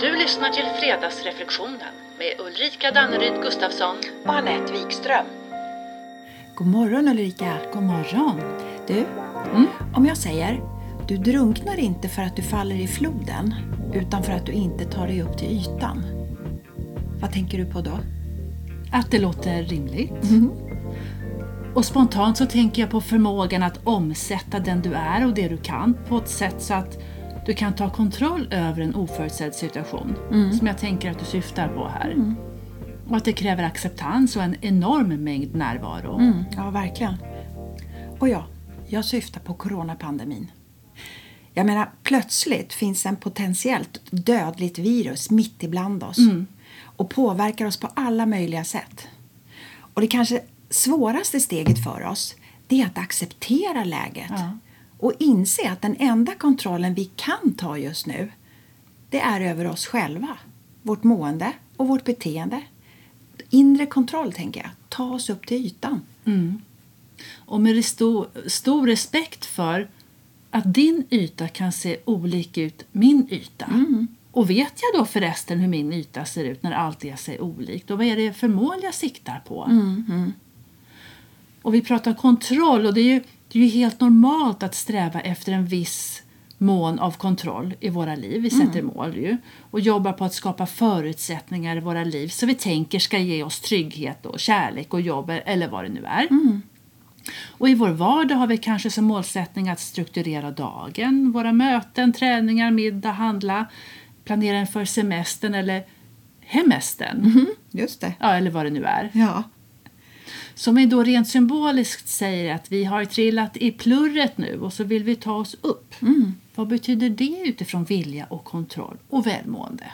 Du lyssnar till Fredagsreflektionen med Ulrika Danneryd Gustafsson och Anette Wikström. God morgon Ulrika! God morgon! Du, Mm. om jag säger du drunknar inte för att du faller i floden utan för att du inte tar dig upp till ytan. Vad tänker du på då? Att det låter rimligt. Och spontant så tänker jag på förmågan att omsätta den du är och det du kan på ett sätt så att du kan ta kontroll över en oförutsedd situation. Som jag tänker att du syftar på här. Och att det kräver acceptans och en enorm mängd närvaro. Mm, ja, verkligen. Och ja, jag syftar på coronapandemin. Jag menar, plötsligt finns en potentiellt dödligt virus mitt ibland oss och påverkar oss på alla möjliga sätt. Och det kanske svåraste steget för oss det är att acceptera läget Ja. Och inse att den enda kontrollen vi kan ta just nu det är över oss själva, vårt mående och vårt beteende. Inre kontroll, tänker jag. Ta oss upp till ytan. Och med stor, stor respekt för att din yta kan se olik ut min yta. Och vet jag då förresten hur min yta ser ut när allt är sig olikt? Och vad är det för mål jag siktar på? Och vi pratar kontroll och det är, ju, det är ju helt normalt att sträva efter en viss mån av kontroll i våra liv. Vi sätter mål ju och jobbar på att skapa förutsättningar i våra liv så vi tänker ska ge oss trygghet och kärlek och jobb eller vad det nu är. Och i vår vardag har vi kanske som målsättning att strukturera dagen, våra möten, träningar, middag, handla, planera inför semestern eller hemestern. Just det. Ja, eller vad det nu är. Ja. Som då rent symboliskt säger att vi har trillat i plurret nu och så vill vi ta oss upp. Vad betyder det utifrån vilja och kontroll och välmående?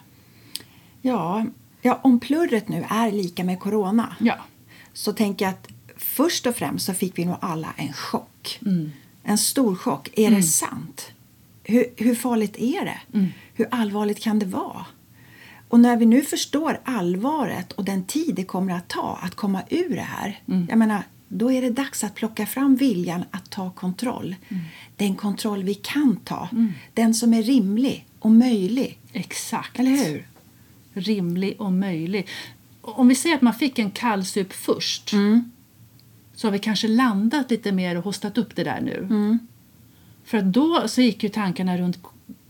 Ja, ja, om plurret nu är lika med corona Ja, så tänker jag att först och främst så fick vi nog alla en chock. En stor chock. Är det sant? Hur, hur farligt är det? Hur allvarligt kan det vara? Och när vi nu förstår allvaret och den tid det kommer att ta att komma ur det här. Jag menar, då är det dags att plocka fram viljan att ta kontroll. Den kontroll vi kan ta. Den som är rimlig och möjlig. exakt. Eller hur? Rimlig och möjlig. Om vi säger att man fick en kallsup först så har vi kanske landat lite mer och hostat upp det där nu. För att då så gick ju tankarna runt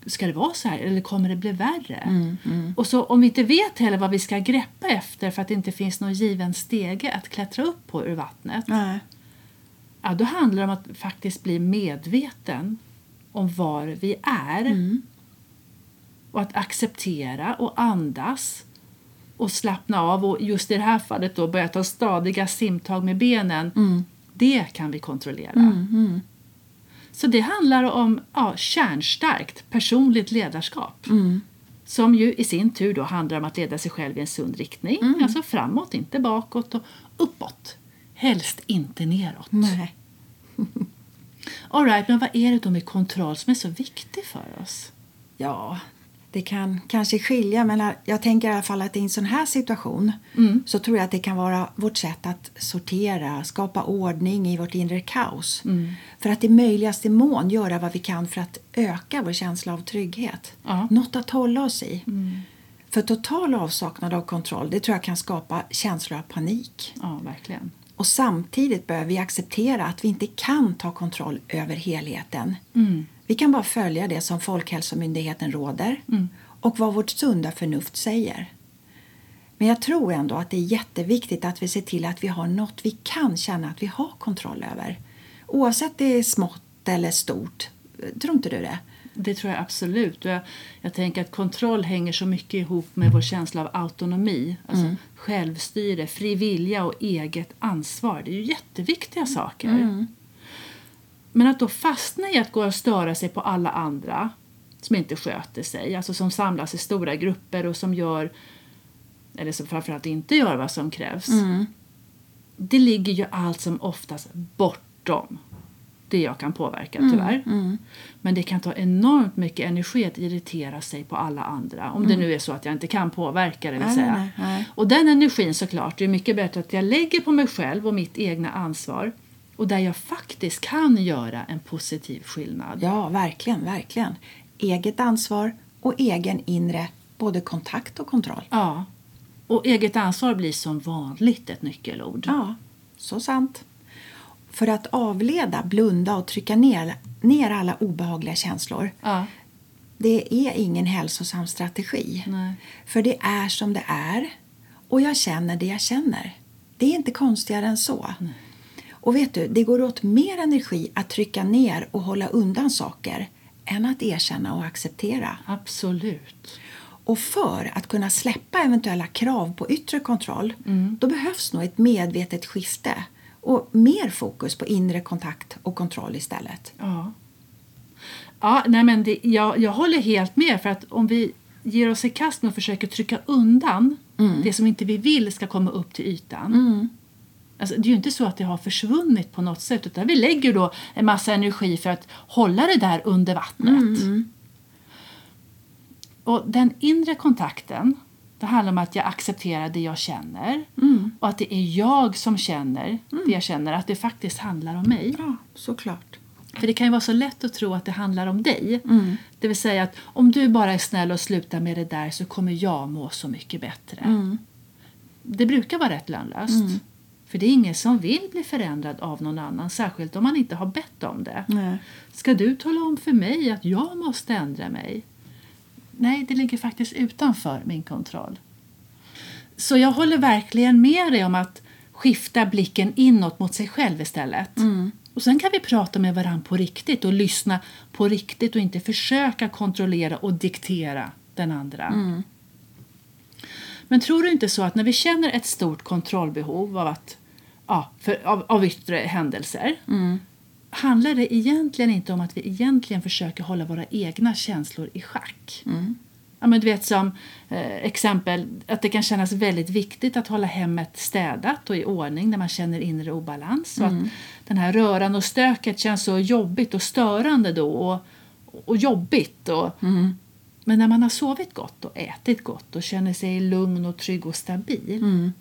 Ska det vara så här eller kommer det bli värre? Och så om vi inte vet heller vad vi ska greppa efter för att det inte finns någon given stege att klättra upp på ur vattnet. Nej. Ja, då handlar det om att faktiskt bli medveten om var vi är. Och att acceptera och andas och slappna av och just i det här fallet då börja ta stadiga simtag med benen. Det kan vi kontrollera. Så det handlar om ja, kärnstarkt personligt ledarskap. Som ju i sin tur då handlar om att leda sig själv i en sund riktning. Alltså framåt, inte bakåt och uppåt. Helst inte neråt. Nej. All right, men vad är det då med kontroll som är så viktig för oss? Ja, det kan kanske skilja mellan... Jag tänker i alla fall att i en sån här situation så tror jag att det kan vara vårt sätt att sortera, skapa ordning i vårt inre kaos. För att i möjligaste mån göra vad vi kan för att öka vår känsla av trygghet. Ja. Något att hålla oss i. För total avsaknad av kontroll det tror jag kan skapa känslor av panik. Ja, verkligen. Och samtidigt behöver vi acceptera att vi inte kan ta kontroll över helheten. Vi kan bara följa det som Folkhälsomyndigheten råder och vad vårt sunda förnuft säger. Men jag tror ändå att det är jätteviktigt att vi ser till att vi har något vi kan känna att vi har kontroll över. Oavsett det är smått eller stort. Tror inte du det? Det tror jag absolut. Jag, jag tänker att kontroll hänger så mycket ihop med vår känsla av autonomi. Alltså självstyre, fri vilja och eget ansvar. Det är ju jätteviktiga saker. Men att då fastna i att gå och störa sig på alla andra som inte sköter sig, alltså som samlas i stora grupper och som gör, eller som framförallt inte gör vad som krävs. Det ligger ju allt som oftast bortom det jag kan påverka tyvärr. Men det kan ta enormt mycket energi att irritera sig på alla andra. Om det nu är så att jag inte kan påverka det vill Nej, säga. nej, nej. Och den energin såklart, det är mycket bättre att jag lägger på mig själv och mitt egna ansvar. Och där jag faktiskt kan göra en positiv skillnad. Ja, verkligen, verkligen. Eget ansvar och egen inre både kontakt och kontroll. Ja. Och eget ansvar blir som vanligt ett nyckelord. Ja, så sant. För att avleda, blunda och trycka ner, ner alla obehagliga känslor Ja. det är ingen hälsosam strategi. Nej. För det är som det är och jag känner det jag känner. Det är inte konstigare än så. Och vet du, det går åt mer energi att trycka ner och hålla undan saker än att erkänna och acceptera. Absolut. Och för att kunna släppa eventuella krav på yttre kontroll då behövs nog ett medvetet skifte och mer fokus på inre kontakt och kontroll istället. Ja. Ja, nej men det, jag, jag håller helt med. För att om vi ger oss i kast med och försöker trycka undan det som inte vi vill ska komma upp till ytan. Alltså, det är ju inte så att det har försvunnit på något sätt utan vi lägger då en massa energi för att hålla det där under vattnet. Och den inre kontakten det handlar om att jag accepterar det jag känner och att det är jag som känner det jag känner, att det faktiskt handlar om mig. Ja, såklart. För det kan ju vara så lätt att tro att det handlar om dig. Det vill säga att om du bara är snäll och slutar med det där så kommer jag må så mycket bättre. Det brukar vara rätt lönlöst. För det är ingen som vill bli förändrad av någon annan, särskilt om man inte har bett om det. Nej. Ska du tala om för mig att jag måste ändra mig? Nej, det ligger faktiskt utanför min kontroll. Så jag håller verkligen med dig om att skifta blicken inåt mot sig själv istället. Och Sen kan vi prata med varandra på riktigt och lyssna på riktigt och inte försöka kontrollera och diktera den andra. Men tror du inte så att när vi känner ett stort kontrollbehov av, att, ja, för, av, av yttre händelser handlar det egentligen inte om att vi egentligen försöker hålla våra egna känslor i schack. Ja, men du vet som eh, exempel att det kan kännas väldigt viktigt att hålla hemmet städat och i ordning när man känner inre obalans. Och att den här röran och stöket känns så jobbigt och störande då och, och jobbigt. Och, Men när man har sovit gott och ätit gott och känner sig lugn och trygg och stabil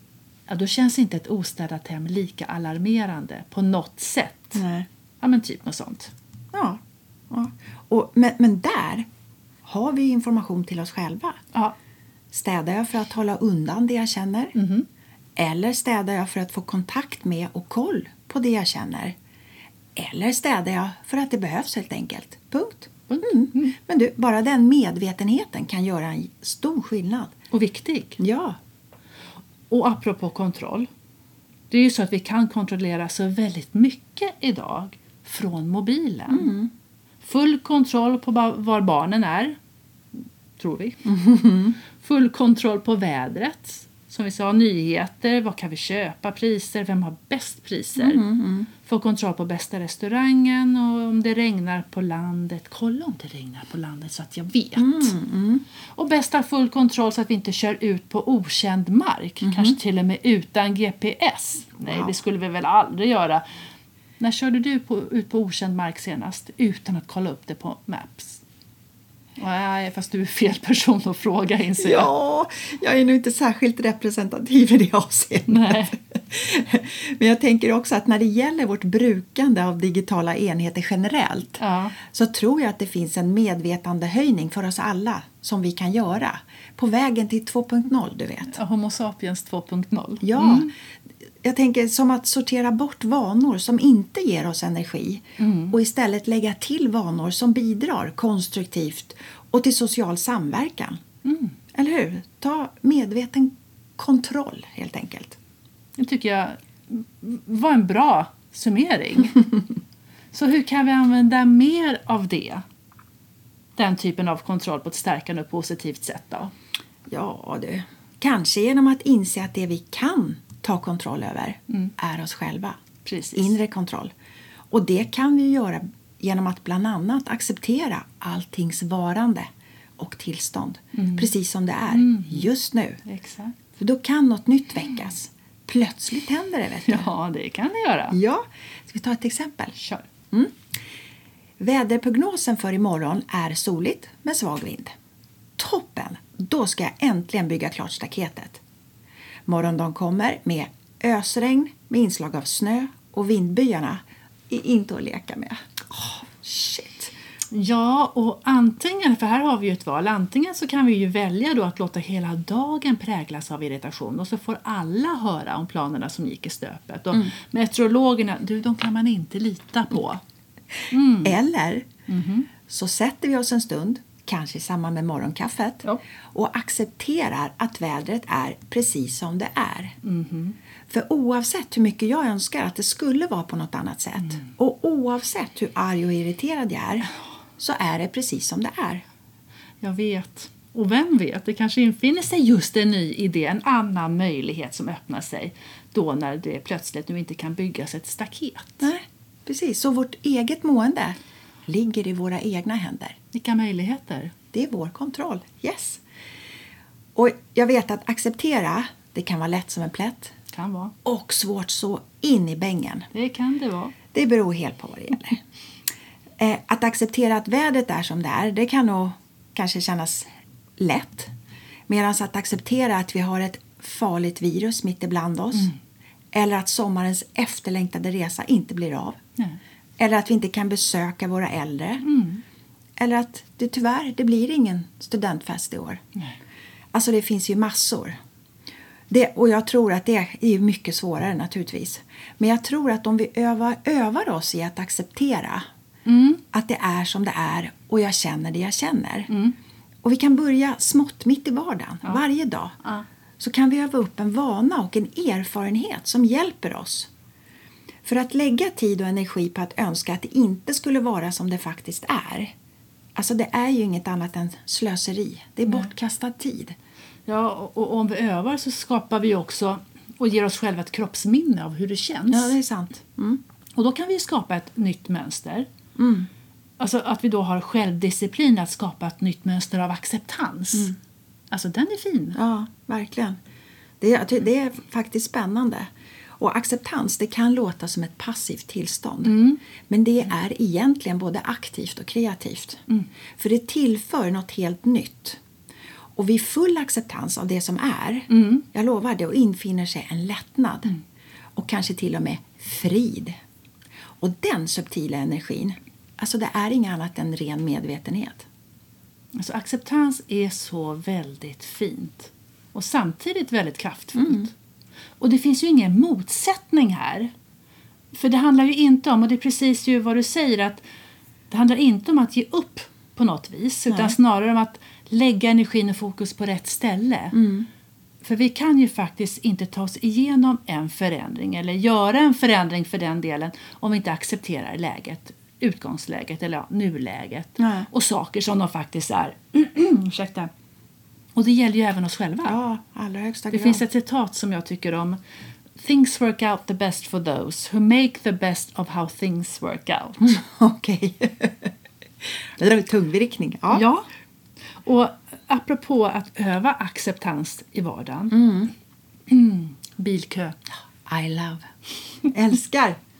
ja, då känns inte ett ostädat hem lika alarmerande på något sätt. Nej. Ja, men typ något sånt. Ja. ja. Och, men, men där har vi information till oss själva. Ja, Städar jag för att hålla undan det jag känner? Eller städar jag för att få kontakt med och koll på det jag känner? Eller städar jag för att det behövs helt enkelt? Punkt. Mm. Men du, bara den medvetenheten kan göra en stor skillnad. och viktig. Ja. Och apropå kontroll. Det är ju så att vi kan kontrollera så väldigt mycket idag från mobilen. Full kontroll på var barnen är, tror vi. Full kontroll på vädret. Som vi sa, nyheter, vad kan vi köpa, priser, vem har bäst priser? Få kontroll på bästa restaurangen och om det regnar på landet. Kolla om det regnar på landet så att jag vet. Och bäst ha full kontroll så att vi inte kör ut på okänd mark. Kanske till och med utan GPS. Nej, Wow. det skulle vi väl aldrig göra. När körde du på, ut på okänd mark senast utan att kolla upp det på Maps? Nej, fast du är fel person att fråga inser jag. Ja, jag är nog inte särskilt representativ i det avseendet. Men jag tänker också att när det gäller vårt brukande av digitala enheter generellt Ja. så tror jag att det finns en medvetandehöjning för oss alla som vi kan göra på vägen till 2.0, du vet. Homo sapiens 2.0. Ja, jag tänker som att sortera bort vanor som inte ger oss energi och istället lägga till vanor som bidrar konstruktivt och till social samverkan. Eller hur? Ta medveten kontroll, helt enkelt. Det tycker jag var en bra summering. Så hur kan vi använda mer av det? Den typen av kontroll på ett stärkande och positivt sätt då? Ja, du. Kanske genom att inse att det vi kan ta kontroll över är oss själva. Precis. Inre kontroll. Och det kan vi göra genom att bland annat acceptera alltings varande och tillstånd. Precis som det är just nu. Exakt. För då kan något nytt väckas. Plötsligt händer det, vet du. Ja, det kan det göra. Ja. Ska vi ta ett exempel? Kör. Väderprognosen för imorgon är soligt med svag vind. Toppen! Då ska jag äntligen bygga klart staketet. Morgondagen kommer med ösregn med inslag av snö och vindbyarna är inte att leka med. Åh, shit! Ja, och antingen, för här har vi ju ett val, antingen så kan vi ju välja då att låta hela dagen präglas av irritation och så får alla höra om planerna som gick i stöpet. Och meteorologerna, du, de kan man inte lita på. Eller så sätter vi oss en stund, kanske i samband med morgonkaffet Ja. och accepterar att vädret är precis som det är. För oavsett hur mycket jag önskar att det skulle vara på något annat sätt och oavsett hur arg och irriterad jag är så är det precis som det är. Jag vet. Och vem vet, det kanske infinner sig just en ny idé, en annan möjlighet som öppnar sig då när det plötsligt nu inte kan byggas ett staket. Nej, precis. Så vårt eget mående ligger i våra egna händer. Vilka möjligheter! Det är vår kontroll. Yes. Och jag vet att acceptera, det kan vara lätt som en plätt Kan vara. och svårt så in i bängen. Det kan det vara. Det beror helt på vad det gäller. Eh, att acceptera att vädret är som det är, det kan nog kanske kännas lätt. Medan att acceptera att vi har ett farligt virus mitt ibland oss. Eller att sommarens efterlängtade resa inte blir av. Nej. Eller att vi inte kan besöka våra äldre. Eller att det tyvärr, det blir ingen studentfest i år. Nej. Alltså det finns ju massor. Det, och jag tror att det är mycket svårare naturligtvis. Men jag tror att om vi övar, övar oss i att acceptera att det är som det är och jag känner det jag känner. Och vi kan börja smått mitt i vardagen, varje dag. Ja. Så kan vi öva upp en vana och en erfarenhet som hjälper oss. För att lägga tid och energi på att önska att det inte skulle vara som det faktiskt är. Alltså det är ju inget annat än slöseri. Det är bortkastad tid. Ja, och, och om vi övar så skapar vi också och ger oss själva ett kroppsminne av hur det känns. Ja, det är sant. Mm. Och då kan vi skapa ett nytt mönster. Alltså att vi då har självdisciplin att skapa ett nytt mönster av acceptans. Alltså den är fin. Ja, verkligen. Det är, det är faktiskt spännande. Och acceptans det kan låta som ett passivt tillstånd. Men det är egentligen både aktivt och kreativt. För det tillför något helt nytt. Och vid full acceptans av det som är, jag lovar, det infinner sig en lättnad. Och kanske till och med frid. Och den subtila energin, alltså det är inget annat än ren medvetenhet. Alltså acceptans är så väldigt fint och samtidigt väldigt kraftfullt. Och det finns ju ingen motsättning här. För det handlar ju inte om, och det är precis ju vad du säger, att det handlar inte om att ge upp på något vis utan Nej. snarare om att lägga energin och fokus på rätt ställe. För vi kan ju faktiskt inte ta oss igenom en förändring eller göra en förändring för den delen om vi inte accepterar läget, utgångsläget eller ja, nuläget Nej. och saker som de faktiskt är. Ursäkta. Och det gäller ju även oss själva. Ja, allra högsta Det grad. finns ett citat som jag tycker om. Things work out the best for those who make the best of how things work out. Okej. det där var tungvrickning. Ja. Ja. Och apropå att öva acceptans i vardagen. Mm. Bilkö. I love. Älskar.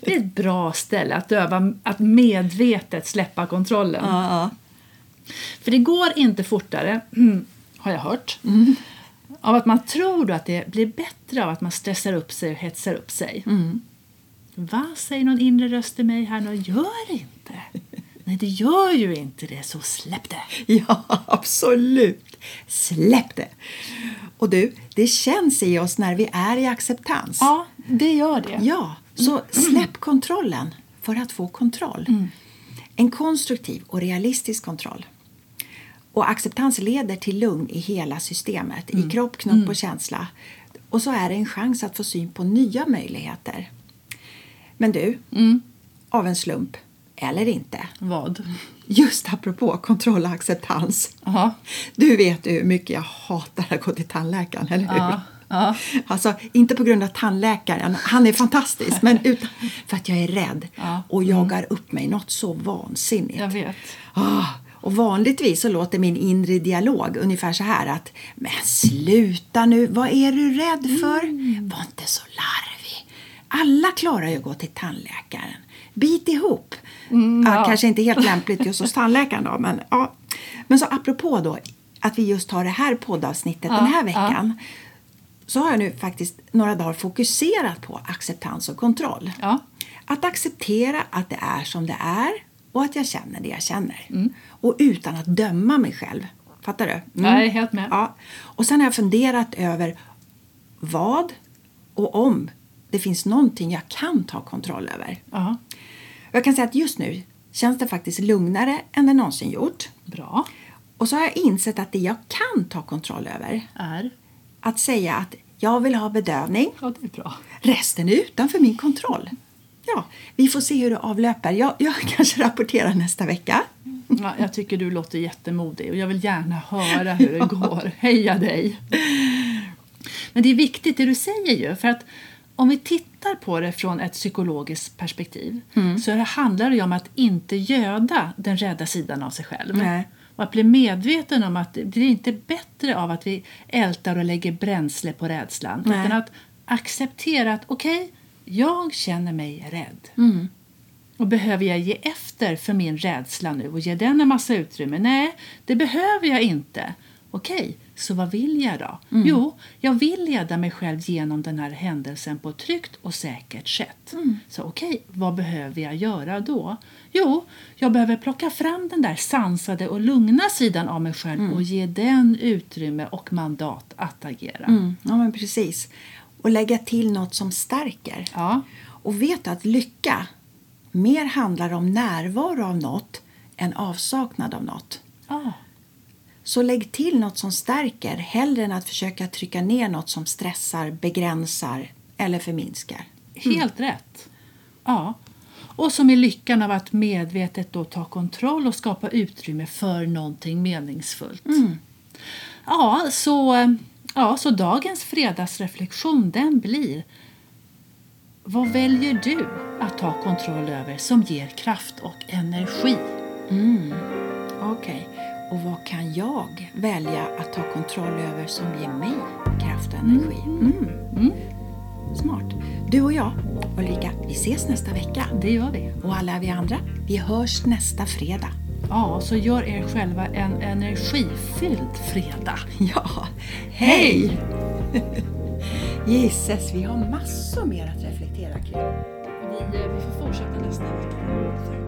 Det är ett bra ställe att öva att medvetet släppa kontrollen. ja. För det går inte fortare, har jag hört, av att man tror att det blir bättre av att man stressar upp sig och hetsar upp sig. Va, säger någon inre röst i mig här nu. Gör inte! Nej, det gör ju inte det, så släpp det. ja, absolut. Släpp det. Och du, det känns i oss när vi är i acceptans. Ja, det gör det. Ja, så släpp kontrollen för att få kontroll. En konstruktiv och realistisk kontroll. Och acceptans leder till lugn i hela systemet, i kropp, knopp och känsla. Och så är det en chans att få syn på nya möjligheter. Men du, av en slump, eller inte, Vad? just apropå kontroll och acceptans. Aha. Du vet ju hur mycket jag hatar att gå till tandläkaren, eller hur? Ja, ja. Alltså, inte på grund av tandläkaren, han är fantastisk, men utan för att jag är rädd Ja. och jagar upp mig något så vansinnigt. Jag vet. Ah, och vanligtvis så låter min inre dialog ungefär så här att Men sluta nu, vad är du rädd för? Var inte så larvig. Alla klarar ju att gå till tandläkaren. Bit ihop. ja. ja. Kanske inte helt lämpligt just hos tandläkaren då, men ja. Men så apropå då att vi just har det här poddavsnittet den här veckan så har jag nu faktiskt några dagar fokuserat på acceptans och kontroll. Ja. Att acceptera att det är som det är och att jag känner det jag känner. Och utan att döma mig själv. Fattar du? Jag är helt med. Ja. Och sen har jag funderat över vad och om det finns någonting jag kan ta kontroll över. Ja, Jag kan säga att just nu känns det faktiskt lugnare än det någonsin gjort. bra. Och så har jag insett att det jag kan ta kontroll över, Är. att säga att jag vill ha bedövning, Ja, det är bra. resten är utanför min kontroll. Ja, vi får se hur det avlöper. Jag, jag kanske rapporterar nästa vecka. Ja, jag tycker du låter jättemodig och jag vill gärna höra hur det går. Heja dig! Men det är viktigt det du säger ju, för att om vi tittar på det från ett psykologiskt perspektiv så det handlar det om att inte göda den rädda sidan av sig själv. Nej. Och att bli medveten om att det blir inte bättre av att vi ältar och lägger bränsle på rädslan. Nej. Utan att acceptera att okej, jag känner mig rädd. Och behöver jag ge efter för min rädsla nu och ge den en massa utrymme? Nej, det behöver jag inte. Okej, så vad vill jag då? Jo, jag vill leda mig själv genom den här händelsen på ett tryggt och säkert sätt. Så okej, vad behöver jag göra då? Jo, jag behöver plocka fram den där sansade och lugna sidan av mig själv och ge den utrymme och mandat att agera. Mm, ja, men precis. Och lägga till något som stärker. Ja, Och vet att lycka mer handlar om närvaro av något än avsaknad av något. ja. Så lägg till något som stärker hellre än att försöka trycka ner något som stressar, begränsar eller förminskar. Helt rätt. Ja. Och som i lyckan av att medvetet då ta kontroll och skapa utrymme för någonting meningsfullt. Ja, så, ja, så dagens fredagsreflektion den blir Vad väljer du att ta kontroll över som ger kraft och energi? Okej, och vad kan jag välja att ta kontroll över som ger mig kraft och energi? Mm. Smart. Du och jag, Ulrika, vi ses nästa vecka. Det gör vi. Och alla vi andra, vi hörs nästa fredag. Ja, så gör er själva en energifylld fredag. Ja, hej! Gisses, vi har massor mer att reflektera kring. Vi, vi får fortsätta nästa vecka. 6 september.